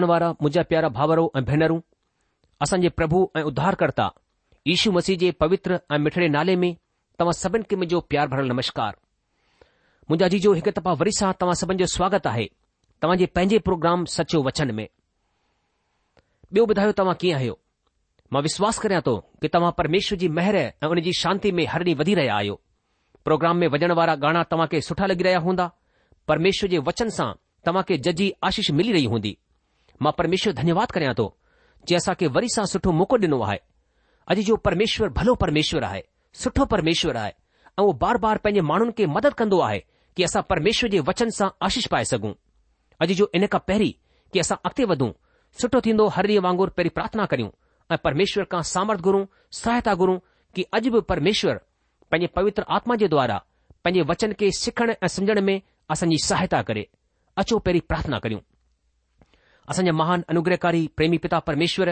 मुंहिंजा प्यारा भावरो ऐं भेनरूं असांजे प्रभु ऐं उद्धारकर्ता ईशू मसीह जे पवित्र ऐं मिठड़े नाले में तव्हां सभिनि खे मुंहिंजो प्यार भरियलु नमस्कार मुंहिंजा जीजो हिकु दफ़ा वरी सां तव्हां सभिनि जो स्वागत आहे जे पंहिंजे प्रोग्राम सचो वचन में तव्हां कीअं आहियो मां विश्वास कयां थो कि तव्हां परमेश्वर जी महिर ऐं उन जी शांती में हर ॾींहुं वधी रहिया आहियो प्रोग्राम में वञण वारा गाना तव्हांखे सुठा लगी रहिया हूंदा परमेश्वर जे वचन सां तव्हांखे जजी आशीष मिली रही हूंदी मां परमेश्वर धन्यवाद करियां थो जे असां खे वरी सां सुठो मौको ॾिनो आहे अॼु जो परमेश्वर भलो परमेश्वर आहे सुठो परमेश्वर आहे ऐ बार बार पंहिंजे माण्हुनि खे मदद कंदो आहे कि असां परमेश्वर जे वचन सां आशीष पाए सघूं अॼु जो इन खां पहिरीं कि असां अॻिते वधूं सुठो थींदो हर ॾींहुं वांगुर पहिरीं प्रार्थना करियूं ऐं परमेश्वर खां सामर्थ घुरूं सहायता घुरूं की अॼु बि परमेश्वर पंहिंजे पवित्र आत्मा जे द्वारा पंहिंजे वचन खे सिखण ऐं सम्झण में असांजी सहायता करे अचो पहिरीं प्रार्थना करियूं असांजा महान अनुग्रहकारी प्रेमी पिता परमेश्वर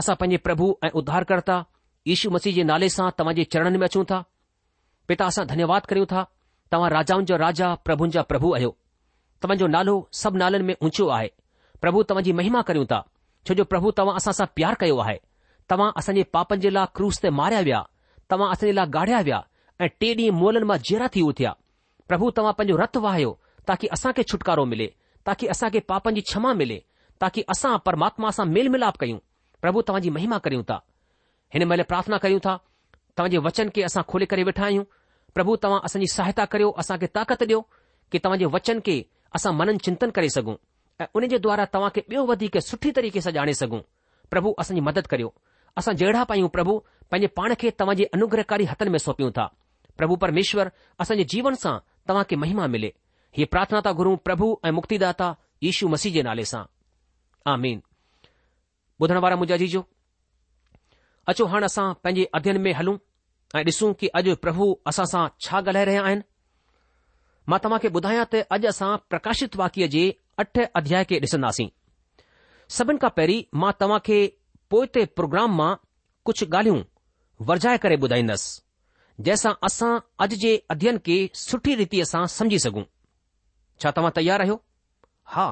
असां पंज प्रभु ऐ उद्धार कर्ता ईशू मसीह जे नाले सां तव्हांजे चरणन में अचूं था पिता असां धन्यवाद करियूं था तव्हां राजाउनि जा राजा प्रभुउनि जा प्रभु आहियो तव्हांजो नालो सब नालनि में ऊचियो आहे प्रभु तव्हांजी महिमा कयूं था छोजो प्रभु तव्हां असां सां प्यार कयो आहे तव्हां असांजे पापनि जे लाइ क्रूज़ ते मारिया विया तव्हां असां लाइ गाढ़या विया ऐं टे डींहं मोलनि मां जेरा थी उहो प्रभु तव्हां पंहिंजो रत वाहियो ताकी असांखे छुटकारो मिले ताकी असां खे पापनि जी क्षमा मिले ताकी असां परमात्मा सां मेल मिलाप कयूं प्रभु तव्हांजी महिमा करियूं था हिन महिल प्रार्थना कयूं था तव्हां वचन खे असां खोले करे वेठा आहियूं प्रभु तव्हां असांजी सहायता करियो असां ताक़त ॾियो कि तव्हां वचन खे असां मनन चिंतन करे सघूं ऐं उन जे द्वारा तव्हां खे ॿियो वधीक सुठी तरीक़े सां ॼाणे सघूं प्रभु असांजी मदद करियो असां जहिड़ा पायूं प्रभु पंहिंजे पाण खे तव्हांजे अनुग्रहकारी हथनि में सौंपियूं था प्रभु परमेश्वर असांजे जीवन सां तव्हांखे महिमा मिले ही प्रार्थना था गुरु प्रभु ऐं मुक्तिदाता दाता मसीह जे नाले सां आ जीजो अचो हाणे असां पंहिंजे अध्यन में हलूं ऐं ॾिसूं की अॼु प्रभु असां सां छा ॻाल्हाए रहिया आहिनि मां तव्हांखे ॿुधायां त अॼु असां प्रकाशित वाक्य जे अठ अध्याय खे ॾिसंदासीं सभिनि खां पहिरीं मां तव्हां खे पोएं ते प्रोग्राम मां कुझु ॻाल्हियूं वरजाए करे ॿुधाईंदसि जंहिंसां असां अॼु जे अध्ययन खे सुठी रीतीअ सां समझी सघूं छा तव्हां तयारु आहियो हा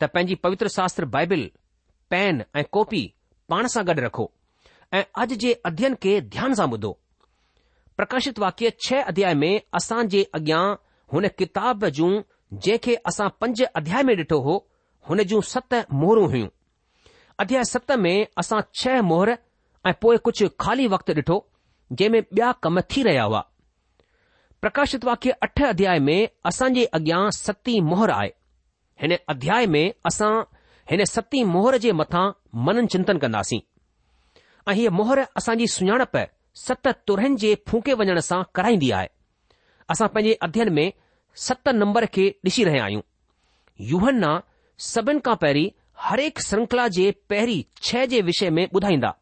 त पंहिंजी पवित्र शास्त्र बाइबिल पेन ऐं कॉपी पाण सां गॾु रखो ऐं अॼु जे अध्ययन खे ध्यान सां ॿुधो प्रकाशित वाक्य छह अध्याय में असां जे अॻियां हुन किताब जूं जंहिंखे असां पंज अध्याय में ॾिठो हो हुन जूं सत मोहरूं हुयूं अध्याय सत में असां छह मोहर ऐं पोइ कुझु खाली वक़्तु ॾिठो जंहिं में बया कम थी रहिया हुआ प्रकाशित वाक्य अठ अध्याय में असां जे अॻियां सती मोहर आहे हिन अध्याय में असां हिन सती मोहर जे मथां मनन चिंतन कंदासीं ऐं हीअ मोहर असांजी सुञाणप सत तुरन जे फूके वञण सां कराईंदी आहे असां पंहिंजे अध्ययन में सत नम्बर खे ॾिसी रहिया आहियूं युवन सभिनि खां पहिरीं हरेक श्रंखला जे पहिरीं छह जे विषय में ॿुधाईंदा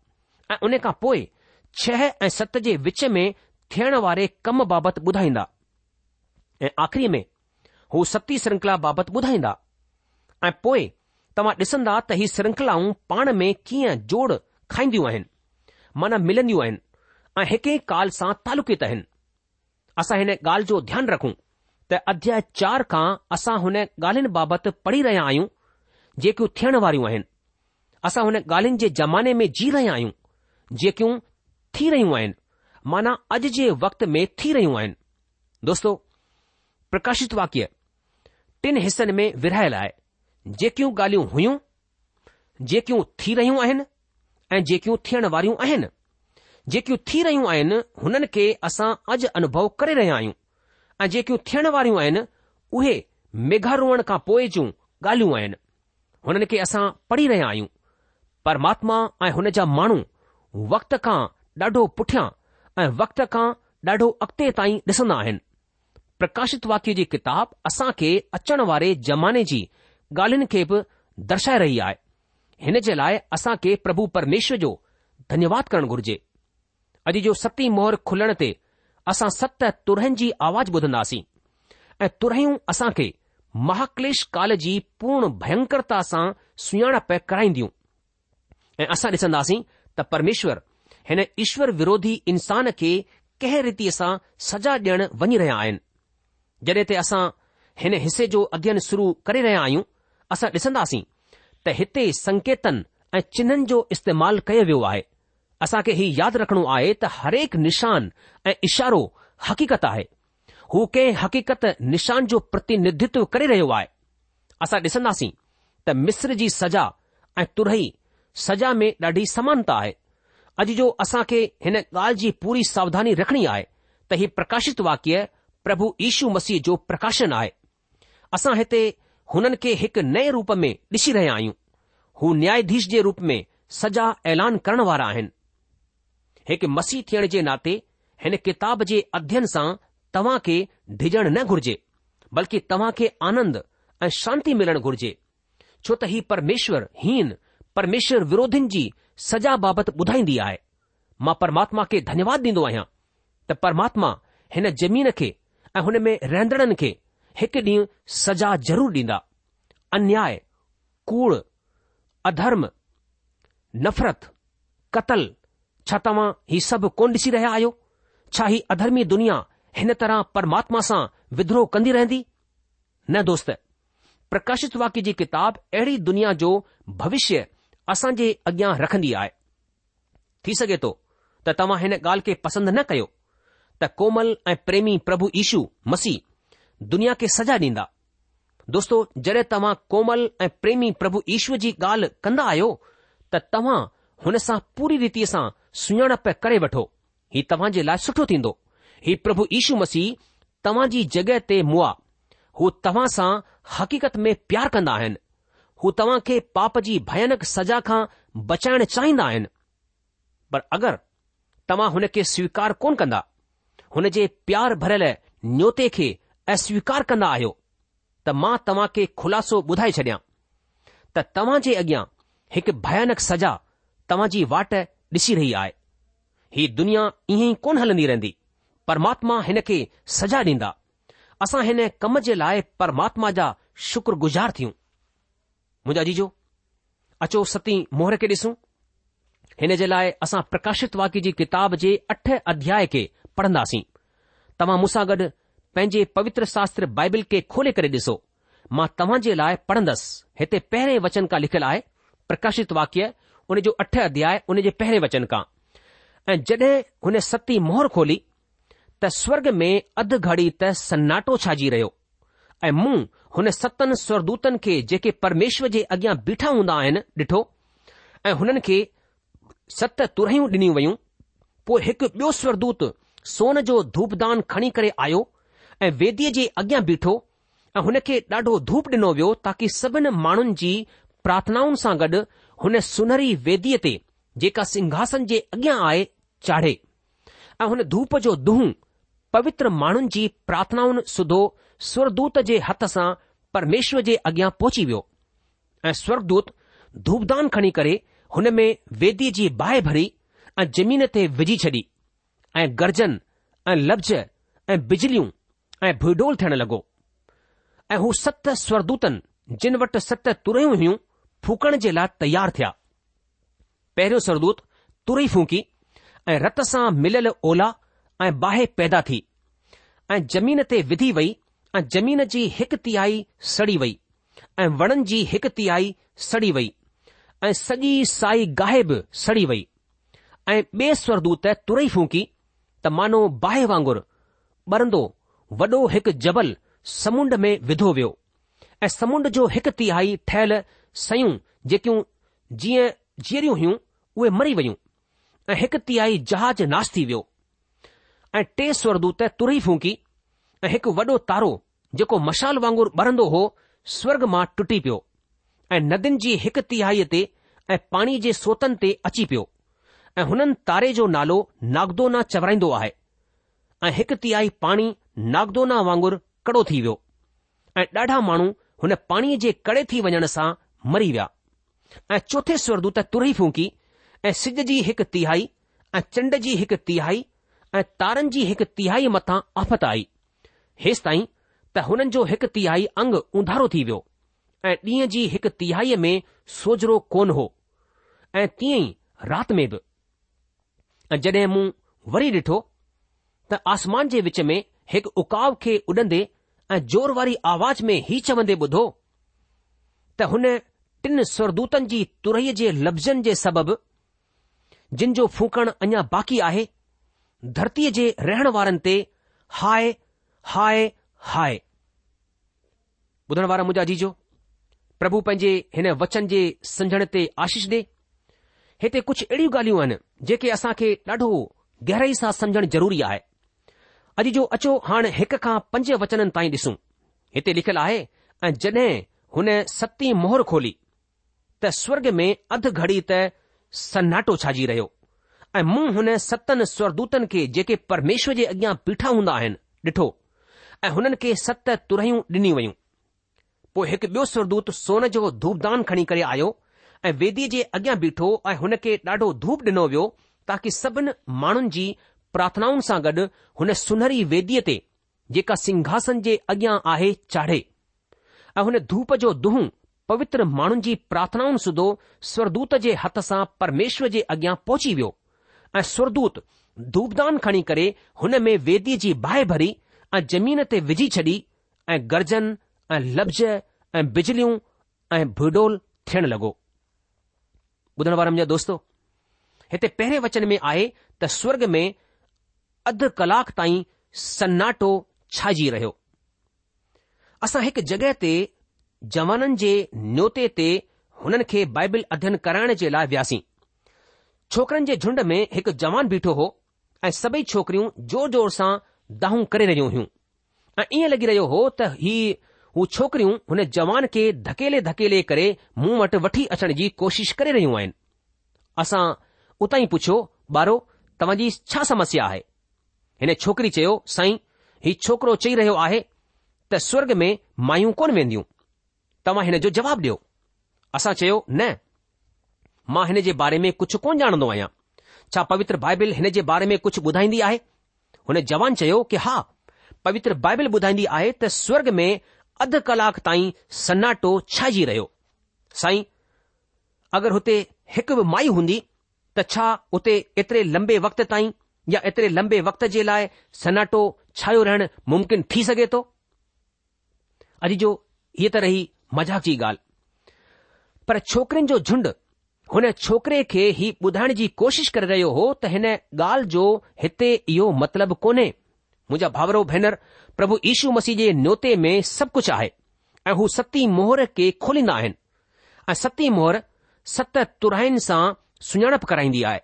ऐं उन खां पोइ ऐं सत जे विच में थियण वारे कम बाबति ॿुधाईंदा ऐं आख़िरी में हू सती श्रृंखला बाबति ॿुधाईंदा ऐं पोइ तव्हां ॾिसंदा त ही श्रृंखलाऊं पाण में कीअं जोड़ खाईंदियूं आहिनि माना मिलंदियूं आहिनि ऐं हिकु काल सां तालुकित आहिनि असां हिन ॻाल्हि जो ध्यानु रखूं त अध्याय चार खां असां हुन ॻाल्हियुनि बाबति पढ़ी रहिया आहियूं जेकियूं थियण वारियूं आहिनि असां हुन ॻाल्हियुनि जे ज़माने में जी रहिया आहियूं जेकियूं थी रहियूं आहिनि माना अॼु जे वक़्त में थी रहियूं आहिनि दोस्तो प्रकाशित वाक्य टिन हिसनि में विरहायल आहे जेकियूं ॻाल्हियूं हुइयूं जेकियूं थी रहियूं आहिनि ऐं जेकियूं थियणु वारियूं आहिनि जेकियूं थी रहियूं आहिनि हुननि खे असां अॼु अनुभव करे रहिया आहियूं ऐं जेकियूं थियणु वारियूं आहिनि उहे मेघारोअण खां पोइ जूं ॻाल्हियूं आहिनि हुननि खे असां पढ़ी रहिया आहियूं परमात्मा ऐं हुन जा माण्हू वक़्त खां ॾाढो पुठियां ऐं वक़्त खां ॾाढो अॻिते ताईं ॾिसंदा आहिनि प्रकाशित वाक्य जी किताब असां खे अचण वारे ज़माने जी ॻाल्हियुनि खे बि दर्शाए रही आहे हिन जे लाइ असां खे प्रभु परमेश्वर जो धन्यवाद करणु घुर्जे अॼु जो सती मोहर खुलण ते असां सत तुरन जी आवाज़ु ॿुधंदासीं ऐं तुरूं असां खे महाकलेश काल जी पूर्ण भयंकरता सां सुञाणप कराईंदियूं ऐं असां ॾिसंदासीं त हिन ईश्वर विरोधी इंसान खे कंहिं रीति सां सजा ॾियण वञी रहिया आहिनि जॾहिं ते असां हिन हिसे जो अध्ययन शुरू करे रहिया आहियूं असां ॾिसंदासीं त हिते संकेतन ऐं चिन्हनि जो इस्तेमाल कयो वियो आहे असां खे हीउ यादि रखणो आहे त हरेक निशान ऐं इशारो हक़ीक़त आहे हू कंहिं हक़ीक़त निशान जो प्रतिनिधित्व करे रहियो आहे असां ॾिसंदासीं त मिस्र जी सज़ा ऐं तुरई सज़ा में ॾाढी समानता आहे अॼु जो असां खे हिन ॻाल्हि जी पूरी सावधानी रखणी आहे त ही प्रकाशित वाक्य प्रभु यीशू मसीह जो प्रकाशन आहे असां हिते हुननि खे हिकु नए रूप में ॾिसी रहिया आहियूं हू न्यायाधीश जे रूप में सजा ऐलान करण वारा आहिनि हिकु मसीह थियण जे नाते हिन किताब जे अध्यन सां तव्हां खे डिॼण न घुर्जे बल्कि तव्हां खे आनंद ऐं शांती मिलणु घुर्जे छो त ही परमेश्वर हीन परमेश्वर विरोधियुनि जी सजा बाबति ॿुधाईंदी आहे मां परमात्मा खे धन्यवाद ॾींदो आहियां त परमात्मा हिन जमीन खे ऐं हुन में रहंदड़नि खे हिकु ॾींहुं सजा ज़रूरु ॾींदा अन्याय कुड़ अधर्म नफ़रत कतल छा तव्हां ही सभु कोन ॾिसी रहिया आहियो छा ही अधर्मी दुनिया हिन तरह परमात्मा सां विद्रोह कंदी रहंदी न दोस्त प्रकाशित वाक्य जी किताब अहिड़ी दुनिया जो भविष्य असां जे अॻियां रखंदी आहे थी सघे थो त तव्हां हिन ॻाल्हि खे पसंदि न कयो त कोमल ऐं प्रेमी प्रभु ईशू मसीह दुनिया खे सजा ॾींदा दोस्तो जॾहिं तव्हां कोमल ऐं प्रेमी प्रभु ईश्वर जी ॻाल्हि कंदा आहियो त तव्हां हुन सां पूरी रीति सां सुञाणप करे वठो हीउ तव्हां जे लाइ सुठो थींदो ही प्रभु ईशू मसीह तव्हां जी जॻहि ते मुआ हू तव्हां सां हक़ीक़त में प्यार कंदा आहिनि हू तव्हां खे पाप जी भयानक सजा खां बचाइण चाहींदा आहिनि पर अगरि तव्हां हुन खे स्वीकार कोन कंदा हुन जे प्यार भरियल न्योते खे अस्वीकार कंदा आहियो त मां तव्हां खे खु़लासो ॿुधाए छॾियां त तव्हां जे अॻियां हिकु भयानक सजा तव्हां जी वाट ॾिसी रही आहे ही दुनिया ईअं ई कोन हलंदी रहंदी परमात्मा हिन खे सजा ॾींदा असां हिन कम जे लाइ परमात्मा जा शुक्रगुज़ार थियूं मुंहिंजा जीजो अचो सती मोहर खे ॾिसूं हिन जे लाइ असां प्रकाशित वाक्य जी किताब जे अठ अध्याय खे पढ़ंदासीं तव्हां मूंसां गॾु पंहिंजे पवित्र शास्त्र बाइबिल खे खोले करे ॾिसो मां तव्हां जे लाइ पढ़ंदसि हिते पहिरें वचन खां लिखियलु आहे प्रकाशित वाक्य उन जो अठ अध्याय उन जे पहिरें वचन खां ऐं जड॒हिं हुन सती मोहर खोली त स्वर्ग में अधु घड़ी त सन्नाटो छाजी रहियो ऐं मूं हुन सतनि स्वरदूतनि खे जेके परमेश्वर जे अॻियां बीठा हूंदा आहिनि ॾिठो ऐं हुननि खे सत तुरहियूं ॾिनियूं वयूं पोइ हिकु ॿियो स्वरदूत सोन जो धूपदान खणी करे आयो ऐं वेदीअ जे अॻियां बीठो ऐं हुन खे ॾाढो धूप ॾिनो वियो ताकी सभिनि माण्हुनि जी प्रार्थनाउनि सां गॾु हुन सुनहरी वेदीअ ते जेका सिंघासन जे अॻियां आहे चाढ़े ऐं हुन धूप जो दुहं पवित्र माण्हुनि जी प्रार्थनाउनि सुधो स्वरदूत जे हथ सां परमेश्वर जे अॻियां पहुची वियो ऐं स्वर्गूत धूपदान खणी करे हुन में वेदीअ जी बाहि भरी ऐं जमीन ते विझी छॾी ऐं गर्जन ऐं लफ़्ज़ ऐं बिजलियूं ऐं भुइडोल थियण लॻो ऐं हू सत स्वरदूतनि जिन वटि सत तुरियूं हुयूं फूकण जे लाइ तयार थिया पहिरियों स्वरदूत तुरई फूकी ऐं रत सां मिलियल ओला ऐं बाहि पैदा थी ऐं जमीन ते विधी वई ऐं जमीन जी हिकु तिहाई सड़ी वई ऐं वणनि जी हिकु तिहाई सड़ी वई ऐं सॼी साई गाहि बि सड़ी वई ऐं ॿिए स्वरदूत तुरई फूकी त मानो बाहि वांगुरु ॿरंदो वॾो हिकु जबल समुंड में विधो वियो ऐं समुंड जो हिकु तिहाई ठहियलु सयूं जेकियूं जीअं जीअरियूं हुयूं उहे मरी वयूं ऐं हिकु तिहाई जहाज़ नाश थी वियो ऐं टे स्वरदूत तुरई फूकी એક વડો તારો જેકો મશાલ વાંગુર બરંદો હો સ્વર્ગ માં ટૂટી પયો એ નદન જી એક તિહાઈતે એ પાણી જી સોતનતે અચી પયો એ હનન તારે જો નાલો નાગદોના ચવરાઈndo આહે એ એક તિહાઈ પાણી નાગદોના વાંગુર કડો થીવ્યો એ ડાઢા માણુ હને પાણી જી કડે થી વણસા મરીયા એ ચોથે સ્વરદુ તા તુરહી ફૂકી એ સિદ્ધજી એક તિહાઈ એ ચંડજી એક તિહાઈ એ તારન જી એક તિહાઈ મથા આફત આઈ हेसि ताईं त हुननि जो हिकु तिहाई अंग उंधारो थी वियो ऐं ॾींहं जी हिकु तिहाईअ में सोजरो कोन हो ऐं तीअं ई राति में बि ऐं जड॒हिं मूं वरी ॾिठो त आसमान जे विच में हिकु उकाव खे उॾंदे ऐं जोर वारी आवाज़ में ही चवंदे ॿुधो त हुन टिन स्वरदूतनि जी तुरई जे लफ़्ज़नि जे सबबि जिन जो फूकण अञा बाक़ी आहे धरतीअ जे रहण वारनि ते हाय हाय हाय ॿुधण वारा मुंहिंजा जीजो प्रभु पंहिंजे हिन वचन जे समझण ते आशीष ॾे हिते कुझु अहिड़ियूं ॻाल्हियूं आहिनि जेके असां खे ॾाढो गहराई सां समुझण ज़रूरी आहे अॼु जो अचो हाणे हिक खां पंज वचननि ताईं ॾिसूं हिते लिखियलु आहे ऐं जॾहिं हुन सती मोहर खोली त स्वर्ग में अधु घड़ी त सन्नाटो छाजी रहियो ऐं मूं हुन सतनि स्वरदूतनि खे जेके परमेश्वर जे अॻियां बीठा हूंदा आहिनि ॾिठो ऐं हुननि खे सत तुरहियूं ॾिनी वयूं पोइ हिकु ॿियो सुरदूत सोन जो धूपदान खणी करे आयो ऐं वेदीअ जे अॻियां बीठो ऐं हुन खे ॾाढो धूप ॾिनो वियो ताकी सभिनि माण्हुनि जी प्रार्थनाउनि सां गॾु हुन सुनहरी वेदीअ ते जेका सिंघासन जे अॻियां आहे चाढ़े ऐं हुन धूप जो दुहूं पवित्र माण्हुनि जी प्रार्थनाउनि सुधो स्वरदूत जे हथ सां परमेश्वर जे अॻियां पहुची वियो ऐं स्वरदूत धूपदान खणी करे हुन में वेदीअ जी बाहि भरी ऐं जमीन ते विझी छॾी ऐं गर्जन ऐं लफ़्ज़ ऐं बिजलियूं ऐं भुडोल थियण लॻो ॿुधण दोस्तो हिते पहिरें वचन में आहे त स्वर्ग में अधु कलाक ताईं सन्नाटो छाइजी रहियो असां हिकु जॻहि ते जवाननि जे नयोते ते हुननि खे बाइबल अध्यन कराइण जे लाइ वियासीं छोकरनि जे झुंड में हिकु जवान बीठो हो ऐं सभई छोकरियूं ज़ोर जोर सां दाहूं करे रहियूं हुयूं ऐं ईअं लॻी रहियो हो त ही हू छोकिरियूं हुन जवान खे धकेले धकेले करे मूं वटि वठी अचण जी कोशिश करे रहियूं आहिनि असां उतां ई पुछियो ॿारो तव्हांजी छा समस्या आहे हिन छोकिरी चयो साईं ही छोकिरो चई रहियो आहे त स्वर्ग में मायूं कोन वेंदियूं तव्हां हिन जो जवाबु ॾियो असां चयो न मां हिन जे बारे में कुझु कोन ॼाणंदो आहियां छा पवित्र बाइबिल हिन जे बारे में कुझु ॿुधाईंदी आहे हुन जवान चयो कि हा पवित्र बाइबल ॿुधाईंदी आहे त स्वर्ग में अधु कलाक ताईं सनाटो छाइजी रहियो साईं अगरि हुते हिकु बि माई हूंदी त छा उते एतिरे लंबे वक़्त ताईं या एतिरे लंबे वक़्त जे लाइ सनाटो छायो रहण मुमकिन थी सघे थो अॼु जो हीअ त रही मज़ाक जी ॻाल्हि पर छोकिरियुनि जो झुंड हुन छोकरे खे ही ॿुधाइण जी कोशिश करे रहियो हो त हिन ॻाल्हि जो हिते इहो मतिलबु कोन्हे मुंहिंजा भाउरो भेनर प्रभु यीशू मसीह जे नोते में सभु कुझु आहे ऐं हू सती मोहर खे खोलींदा आहिनि ऐं सती मोहर सत तुराइन सां सुञाणप कराईंदी आहे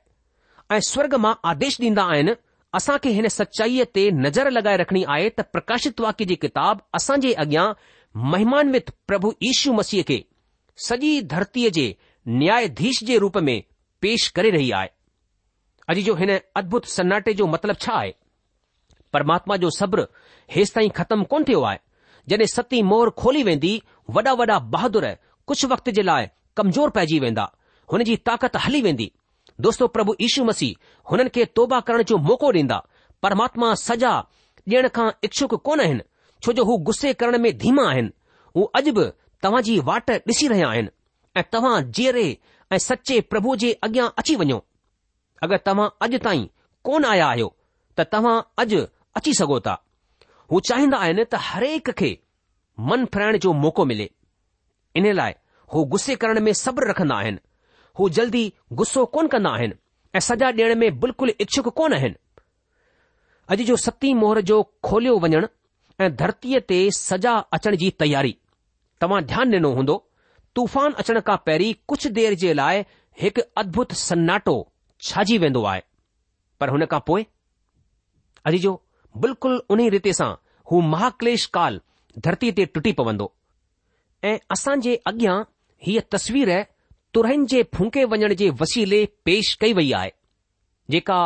ऐं स्वर्ग मां आदेश ॾींदा आहिनि खे हिन सचाईअ ते नज़र लॻाए रखणी आहे त प्रकाशित वाक्य जी किताब असां जे अॻियां महिमानवित प्रभु यीशू मसीह खे सॼी धरतीअ जे न्यायधीश जे रूप में पेश करे रही आहे अॼु जो हिन अद्भुत सन्नाटे जो मतिलबु छा आहे परमात्मा जो सब्र हेसि ताईं ख़तमु कोन थियो आहे जॾहिं सती मोर खोली वेंदी वॾा वॾा बहादुर कुझु वक़्त जे लाइ कमज़ोर पइजी वेंदा हुन जी ताक़त हली वेंदी दोस्तो प्रभु ईशू मसीह हुननि खे तौबा करण जो मौको ॾींदा परमात्मा सजा ॾियण खां इच्छुक कोन आहिनि जो हू गुस्से करण में धीमा आहिनि हू अॼु बि तव्हां जी वाट ॾिसी रहिया आहिनि ऐं तव्हां जीअरे ऐं सचे प्रभु जे अॻियां अची वञो अगरि तव्हां अॼु ताईं कोन आया आहियो त तव्हां अॼु अची सघो था हू चाहींदा आहिनि त हरेक खे मन फिराइण जो मौक़ो मिले इन लाइ हू गुस्से करण में सब्र रखंदा आहिनि हू जल्दी गुस्सो कोन कंदा आहिनि ऐं सजा ॾियण में बिल्कुलु इच्छुक कोन आहिनि अॼु जो सती मोहर जो खोलियो वञणु ऐं धरतीअ ते सजा अचण जी तयारी तव्हां ध्यानु ॾिनो हूंदो तूफान अचण खां पहिरीं कुझु देर जे लाइ हिकु अद्भुत सन्नाटो, छाजी वेंदो आहे पर हुन खां पोइ अजी जो बिल्कुलु उन रीते सां हू महाक्लेश काल धरती ते टुटी पवंदो ऐं असां जे अॻियां हीअ तसवीर तुरं जे फुंके वञण जे वसीले पेश कई वई आहे जेका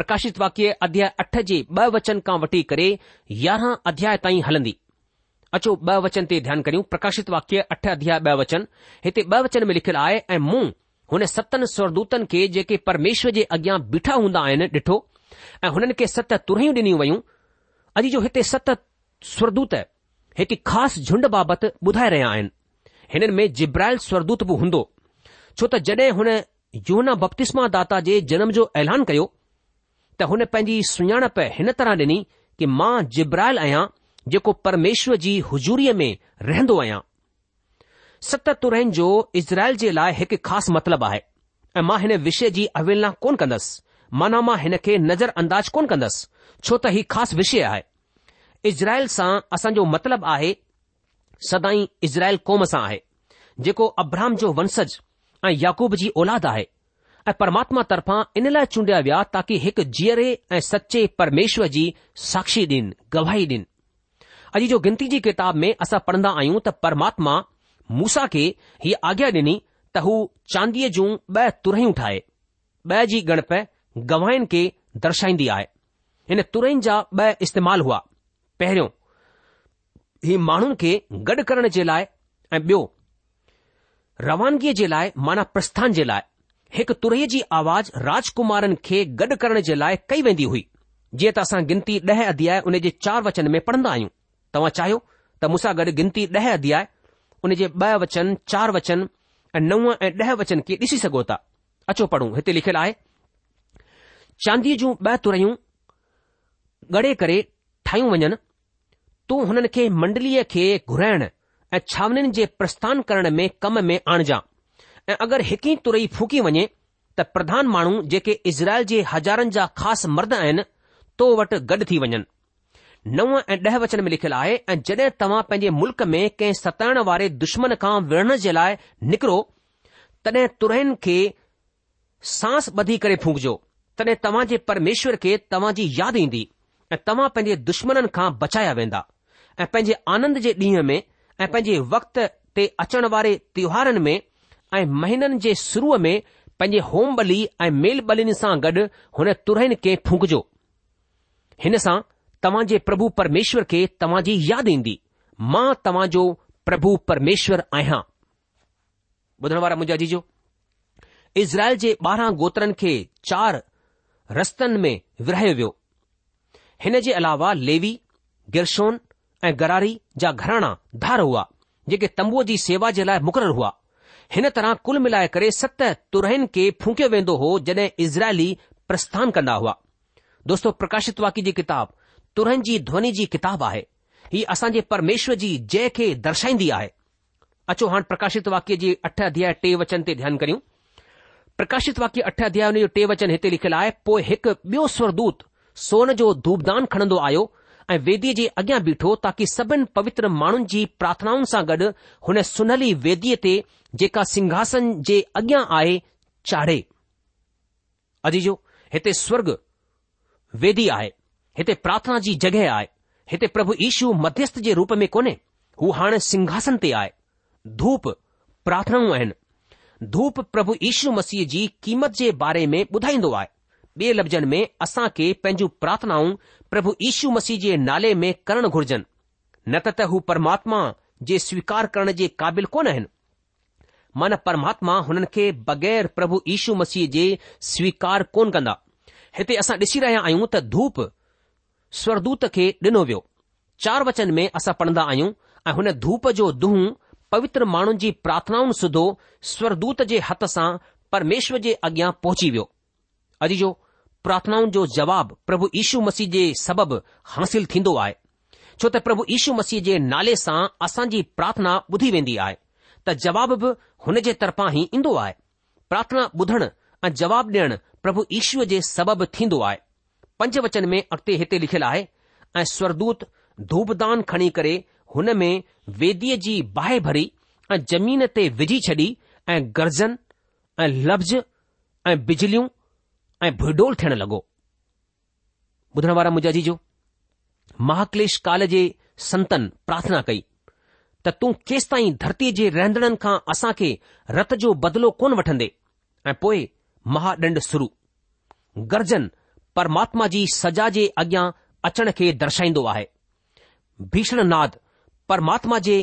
प्रकाशित वाक्य अध्याय अठ जे ब वचन खां वठी करे यारहं अध्याय ताईं हलंदी अचो ब वचन ते ध्यानु करियूं प्रकाशित वाक्य अठ अध्याय ब वचन हिते ब वचन में लिखियलु आहे ऐं मूं हुन सतनि स्वरदूतनि खे जेके परमेश्वर जे अॻियां बीठा हूंदा आहिनि ॾिठो ऐं हुननि खे सत तुरहियूं ॾिनियूं वयूं अॼु जो हिते सत स्वरदूत हिकु ख़ासि झुंड बाबति ॿुधाए रहिया आहिनि हिननि में जिब्राहिल स्वरदूत बि हूंदो छो त जॾहिं हुन युना बप्तिस्मा दाता जे जनम जो ऐलान कयो त हुन पंहिंजी सुञाणप हिन तरह ॾिनी कि मां जिब्राहिल आहियां जेको परमेश्वर जी हुजूरीअ में रहंदो आहियां सत तुरन जो इज़राइल जे लाइ हिकु ख़ासि मतिलबु आहे ऐ मां हिन विषय जी अवेलना कोन कंदसि माना मां हिन खे नज़र कोन कंदसि छो त हीउ ख़ासि विषय आहे इज़राइल सां असांजो मतिलबु आहे सदाई इज़राइल कौम सां आहे जेको अब्रहम जो वंशज ऐं याकूब जी ओलाद आहे ऐं परमात्मा तर्फ़ां इन लाइ चूंडि॒या विया ताकी हिकु जीअरे ऐं सचे परमेश्वर जी साक्षी ॾीन गवाही डेन अॼु जो गिनती जी किताब में असां पढ़ंदा आहियूं त परमात्मा मूसा खे हीअ आज्ञा ॾिनी त हू चांदीअ जूं ब॒ तुरहियूं ठाहे ब॒ जी गणप गवाइनि खे दर्शाईंदी आहे हिन तुरहिनि जा ब॒ इस्तेमाल हुआ पहिरियों ही माण्हुनि खे गॾु करण जे लाइ ऐं ॿियो रवानगीअ जे लाइ माना प्रस्थान जे लाइ हिकु तुरई जी आवाज़ राजकुमारनि खे गॾु करण जे लाइ कई वेंदी हुई जीअं त असां गिनती ॾह अध्याय उन जे चार वचन में पढ़ंदा आहियूं तव्हां चाहियो त मूंसां गॾु गिनती ॾह अध्याय उन जे ब॒ वचन चार वचन ऐं नव ऐं ॾह वचन खे ॾिसी सघो था अचो पढ़ूं हिते लिखियलु आहे चांदीअ जूं ब॒ तुरयूं ॻड़े करे ठाहियूं वञनि तूं हुननि खे मंडलीअ खे घुराइण ऐं छावनीनि जे प्रस्थान करण में कम में आणिजां ऐं अगरि हिकु ई तुरई फूकी वञे त प्रधान माण्हू जेके इज़राइल जे हज़ारनि जा ख़ासि मर्द आहिनि तो वटि गॾु थी वञनि नव ऐं ॾह वचन में लिखियलु आहे ऐं जॾहिं तव्हां पंहिंजे मुल्क़ में कंहिं सताइण वारे दुश्मन खां विढ़ण जे लाइ निकिरो तॾहिं तुरन खे सांस ॿधी करे फूकजो तॾहिं तव्हां जे परमेश्वर खे तव्हां जी यादि ईंदी ऐं तव्हां पंहिंजे दुश्मननि खां बचाया वेंदा ऐं पंहिंजे आनंद जे ॾींहं में ऐं पंहिंजे वक़्त ते अचण वारे त्योहारनि में ऐं महीननि जे शुरूअ में पंहिंजे होम बली ऐं मेल बलिनि सां गॾु हुन तुरन खे फूकजो हिन सां तव्हां जे प्रभु परमेश्वर खे तव्हांजी यादि ईंदी मां तव्हांजो प्रभु परमेश्वर आहियां इज़राइल जे ॿारहां गोत्रनि खे चार रस्तनि में विरायो वियो हिन जे अलावा लेवी गिरशोन ऐं गरारी जा घराणा धार हुआ जेके तंबूअ जी सेवा जे लाइ मुक़ररु हुआ हिन तरह कुल मिलाए करे सत तुरहन खे फूकियो वेंदो हो जॾहिं इज़राइली प्रस्थान कंदा हुआ दोस्तो प्रकाशित वाकि जी किताब तुरंजी ध्वनि जी किताबु आहे हीउ असांजे परमेश्वर जी जय खे दर्शाईंदी आहे अचो हाणे प्रकाशित वाक्य जी अठ अध्याय टे वचन ते ध्यानु करियूं प्रकाशित वाक्य अठ अध्याय हुन जो टे वचन हिते लिखियलु आहे पोइ हिकु ॿियो स्वरदूत सोन जो धूपदान खणंदो आयो ऐं वेदीअ जे अॻियां बीठो ताकी सभिनि पवित्र माण्हुनि जी प्रार्थनाउनि सां गॾु हुन सुनहली वेदीअ ते जेका सिंघासन जे अॻियां आहे चाढ़े हिते स्वर्ग वेदी आहे हिते प्रार्थना जी जॻहि आहे हिते प्रभु ईशु मध्यस्थ जे रूप में कोन्हे हू हाणे सिंघासन ते आहे धूप प्रार्थनाऊं आहिनि धूप प्रभु इशू मसीह जी क़ीमत जे बारे में ॿुधाईंदो आहे ॿिए लफ़्ज़नि में असां खे पंहिंजूं प्रार्थनाऊं प्रभु इशू मसीह जे नाले में करणु घुर्जनि न त त हू परमात्मा जे स्वीकार करण जे क़ाबिलु कोन आहिनि मान परमात्मा हुननि खे बगैर प्रभु इशू मसीह जे स्वीकार कोन कंदा हिते असां ॾिसी रहिया आहियूं त धूप स्वरदूत खे ॾिनो वियो चार वचन में असां पढ़ंदा आहियूं ऐं हुन धूप जो दूह पवित्र माण्हुनि जी प्रार्थनाउनि सुधो स्वरदूत जे हथ सां परमेश्वर जे अॻियां पहुची वियो अॼु जो प्रार्थनाउनि जो जवाबु प्रभु यीशू मसीह जे सबबि हासिल थींदो आहे छो त प्रभु यीशू मसीह जे नाले सां असांजी प्रार्थना ॿुधी वेंदी आहे त जवाब बि हुन जे तरफां ई ईंदो आहे प्रार्थना ॿुधणु ऐं जवाबु ॾियणु प्रभु ईश्वर जे सबबु थींदो आहे पंज वचन में अॻिते हिते लिखियलु आहे ऐं स्वरदूत धूपदान खणी करे हुन में वेदीअ जी बाहि भरी ऐं जमीन ते विझी छॾी ऐं गर्जन ऐं लफ़्ज़ ऐं बिजलियूं ऐं भुडोल थियण लॻो महाकलेश काल जे संतन प्रार्थना कई त तूं केसि ताईं धरतीअ जे रहंदड़नि खां असां खे रत जो बदलो कोन वठंदे ऐं पोइ महादंड शुरू गर्जन परमात्मा जी सजा जे अॻियां अचण खे दर्शाईंदो आहे भीषण नाद परमात्मा जे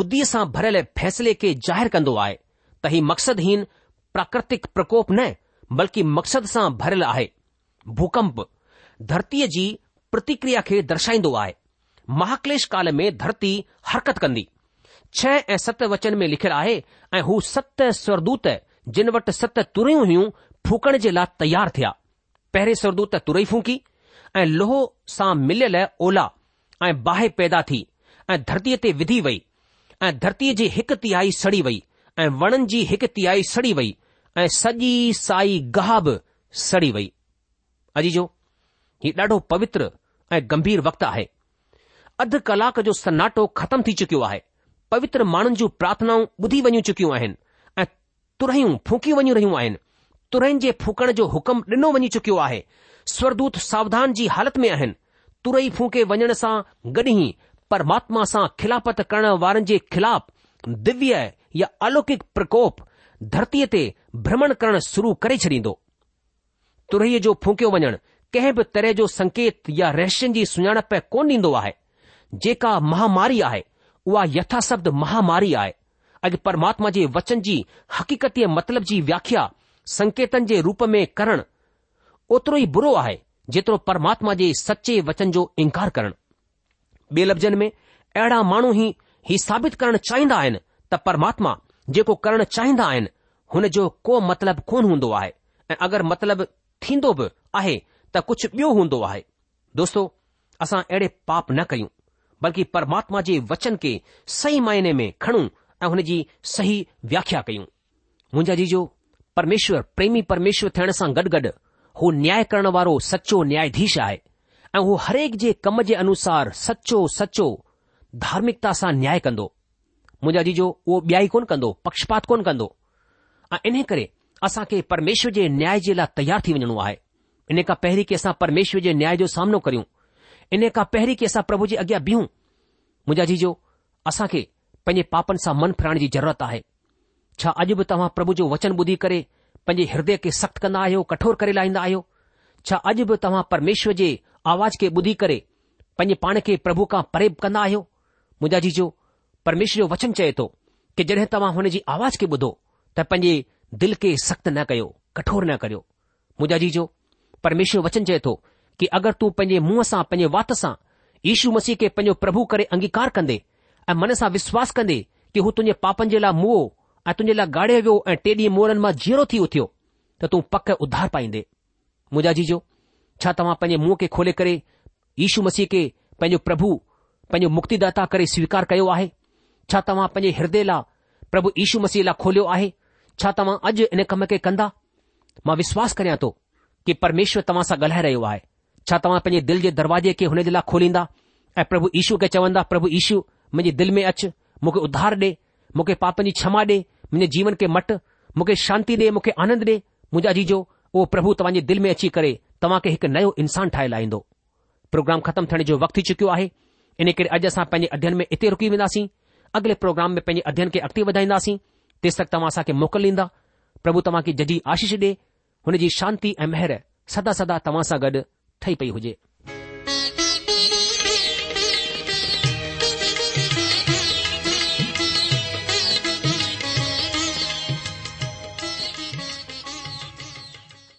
बुद्धीअ सां भरियल फैसिले खे ज़ाहिरु कंदो आहे त ही मक़सदु प्राकृतिक प्रकोप न बल्कि मक़सद सां भरियलु आहे भुकंप धरतीअ जी प्रतिक्रिया खे दर्शाईंदो आहे महाक्लेश काल में धरती हरकत कंदी छह ऐं सत वचन में लिखियलु आहे ऐं हू सत स्वरदूत जिन वटि सत तुरियूं हुयूं फुकण जे लाइ तयारु थिया पहिरें सर्दू त तुरई फूकी ऐं लोहो सां मिलियलु ओला ऐं बाहि पैदा थी ऐं धरतीअ ते विधी वई ऐं धरतीअ जी हिकु तियाई सड़ी वई ऐं वणनि जी हिकु तियाई सड़ी वई ऐं सॼी साई गहा बि सड़ी वई अॼु जो ॾाढो पवित्र ऐं गंभीर वक़्तु आहे अधु कलाक जो सनाटो ख़तमु थी चुकियो आहे पवित्र माण्हुनि जूं प्रार्थनाऊं ॿुधी वञी चुकियूं आहिनि ऐं तुरियूं फूकी रहियूं आहिनि तुरन जे फूकण जो हुकम डि॒नो वञी चुकियो आहे स्वरदूत सावधान जी हालति में आहिनि तुरई फूके वञण सां गॾ ई परमात्मा सां खिलापत करण वारनि जे ख़िलाफ़ दिव्य या अलौकिक प्रकोप धरतीअ ते भ्रमण करण शुरू करे छॾींदो तुरई जो फूकियो वञणु कंहिं बि तरह जो संकेत या रहस्यनि जी सुञाणप कोन ॾींदो आहे जेका महामारी आहे उहा यथास महामारी आहे अॼु परमात्मा जे वचन जी हक़ीक़तीअ मतिलब जी व्याख्या संकेतन जे रूप में करण ओतिरो ई बुरो आहे जेतिरो परमात्मा जे सचे वचन जो इनकार करणु बे लफ़्ज़नि में अहिड़ा माण्हू ई साबित करणु चाहींदा आहिनि त परमात्मा जेको करणु चाहींदा आहिनि हुन जो को मतिलबु कोन हूंदो आहे ऐं अगरि मतिलबु थींदो बि आहे त कुझु ॿियो हूंदो आहे दोस्तो असां अहिड़े पाप न कयूं बल्कि परमात्मा जे वचन खे सही मायने में खणूं ऐं हुन जी सही व्याख्या कयूं मुंहिंजा जी जो परमेश्वर प्रेमी परमेश्वर थियण सां गॾु गॾु हू न्याय करण वारो सचो न्यायाधीश आहे ऐं हू हरेक जे कम जे अनुसार सचो सचो धार्मिकता सां न्याय कंदो मुंहिंजा जी जो उहो ब्याई कोन कंदो पक्षपात कोन कंदो ऐं इन करे असां खे परमेश्वर जे न्याय जे लाइ तयार थी वञणो आहे इन खां पहिरीं की असां परमेश्वर जे न्याय जो सामनो करियूं इन खां पहिरीं की असां प्रभु जे अॻियां बीहूं मुंहिंजा जी जो असां खे पंहिंजे पापनि सां मन फिराइण जी ज़रूरत आहे छा अॼु बि तव्हां प्रभु जो वचन ॿुधी करे पंहिंजे हृदय खे सख़्तु कंदा आहियो कठोर करे लाहींदा आहियो छा अॼु बि तव्हां परमेश्वर जे आवाज़ खे ॿुधी करे पंहिंजे पाण खे प्रभु खां परे कंदा आहियो मुंहिंजा जीजो परमेश्वर जो वचन चए थो कि जॾहिं तव्हां हुन जी आवाज़ खे ॿुधो त पंहिंजे दिल खे सख़्तु न कयो कठोर न करियो मुंहिंजा जीजो परमेश्वर वचन चए थो कि अगरि तूं पंहिंजे मुंहं सां पंहिंजे वात सां यीशू मसीह खे पंहिंजो प्रभु करे अंगीकार कंदे ऐं मन सां विश्वास कंदे कि हू तुंहिंजे पापनि जे लाइ मुंहुं ऐं तुंहिंजे लाइ गाड़े वियो ऐं टे ॾींहं मोरनि मां जीअरो थी उथियो त तूं पक उधार पाईंदे मुजाजी जो छा तव्हां पंहिंजे मुंहं खे खोले करे यीशू मसीह खे पंहिंजो प्रभु पंहिंजो मुक्तिदाता करे स्वीकार कयो आहे छा तव्हां पंहिंजे हृदय लाइ प्रभु यीशू मसीह लाइ खोलियो आहे छा तव्हां अॼु इन कम खे कंदा मां विश्वास करियां थो कि परमेश्वर तव्हां सां ॻाल्हाए रहियो आहे छा तव्हां पंहिंजे दिलि जे दरवाजे खे हुन जे लाइ खोलींदा ऐं प्रभु यीशू खे चवंदा प्रभु यीशू मुंहिंजे दिलि में अचु मूंखे उधार ॾे मूंखे पापनि जी क्षमा ॾे मुंहिंजे जीवन खे मट मूंखे शांती ॾे मूंखे आनंद ॾे मुंहिंजा जीजो उहो प्रभु तव्हांजे दिलि में अची करे तव्हां खे हिकु नयो इंसान ठाहे लाहींदो प्रोग्राम ख़तमु थियण जो वक़्तु थी चुकियो आहे इन करे अॼु असां पंहिंजे अध्यन में इते रुकी वेंदासीं अॻिले प्रोग्राम में पंहिंजे अध्ययन खे अॻिते वधाईंदासीं तेसि तक तव्हां असांखे मोकल ॾींदा प्रभु तव्हां खे जजी आशीष ॾे हुन जी शांती ऐं महर सदा सदा तव्हां सां गॾु ठही पई हुजे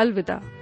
अलविदा